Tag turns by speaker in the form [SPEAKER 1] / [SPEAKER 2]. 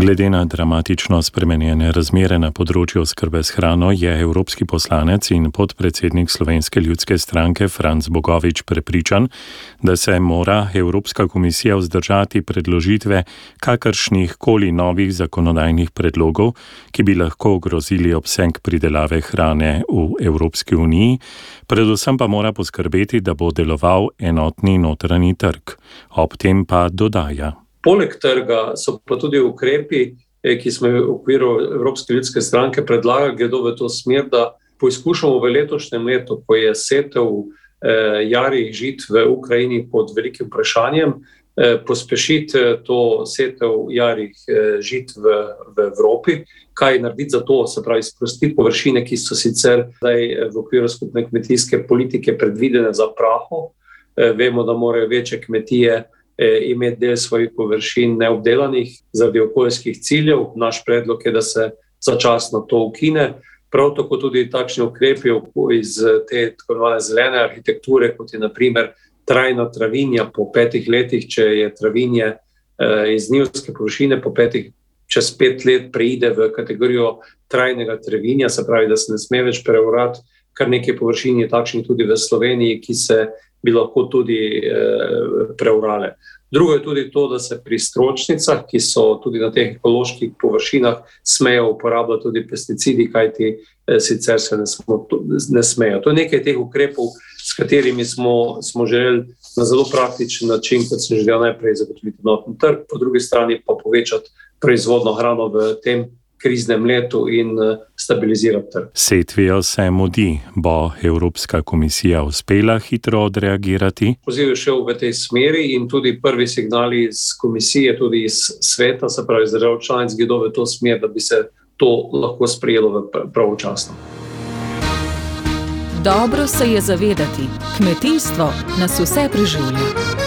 [SPEAKER 1] Glede na dramatično spremenjene razmere na področju skrbe s hrano je evropski poslanec in podpredsednik Slovenske ljudske stranke Franz Bogovič prepričan, da se mora Evropska komisija vzdržati predložitve kakršnih koli novih zakonodajnih predlogov, ki bi lahko ogrozili obseg pridelave hrane v Evropski uniji, predvsem pa mora poskrbeti, da bo deloval enotni notranji trg. Ob tem pa dodaja.
[SPEAKER 2] Poleg trga so pa tudi ukrepi, eh, ki smo jih v okviru Evropske ljudske stranke predlagali, gredo v to smer, da poizkušamo v letošnjem letu, ko je setev eh, jarih žit v Ukrajini pod velikim vprašanjem, eh, pospešiti eh, to setev jarih eh, žit v, v Evropi. Kaj narediti za to, se pravi, sprostiti površine, ki so sicer zdaj eh, v okviru skupne kmetijske politike predvidene za praho. Vemo, da morajo večje kmetije Eh, imeti del svojih površin neobdelanih zaradi okoljskih ciljev. Naš predlog je, da se začasno to ukine. Prav tako tudi takšni ukrepi iz te tako imenovane zelene arhitekture, kot je naprimer trajna travinja po petih letih, če je travinje eh, iz njivske površine po petih. Čez pet let preide v kategorijo trajnega travinja, se pravi, da se ne sme več preurati, kar nekaj površin je takšnih tudi v Sloveniji, ki se bi lahko tudi eh, preurale. Drugo je tudi to, da se pri stročnicah, ki so tudi na teh ekoloških površinah, smejo uporabljati tudi pesticidi, kajti eh, sicer se ne, smo, ne smejo. To je nekaj teh ukrepov, s katerimi smo, smo želeli na zelo praktičen način, kot sem želel najprej zagotoviti notni trg, po drugi strani pa povečati proizvodno hrano v tem kriznem letu in eh, stabilizirati trg.
[SPEAKER 1] Setvijo se mudi, bo Evropska komisija uspela hitro odreagirati?
[SPEAKER 2] Poziv je šel v tej smeri in tudi prvi signali iz komisije, tudi iz sveta, se pravi iz držav članic, gredo v to smer, da bi se to lahko sprejelo pravočasno.
[SPEAKER 3] Dobro se je zavedati, kmetijstvo nas vse preživlja.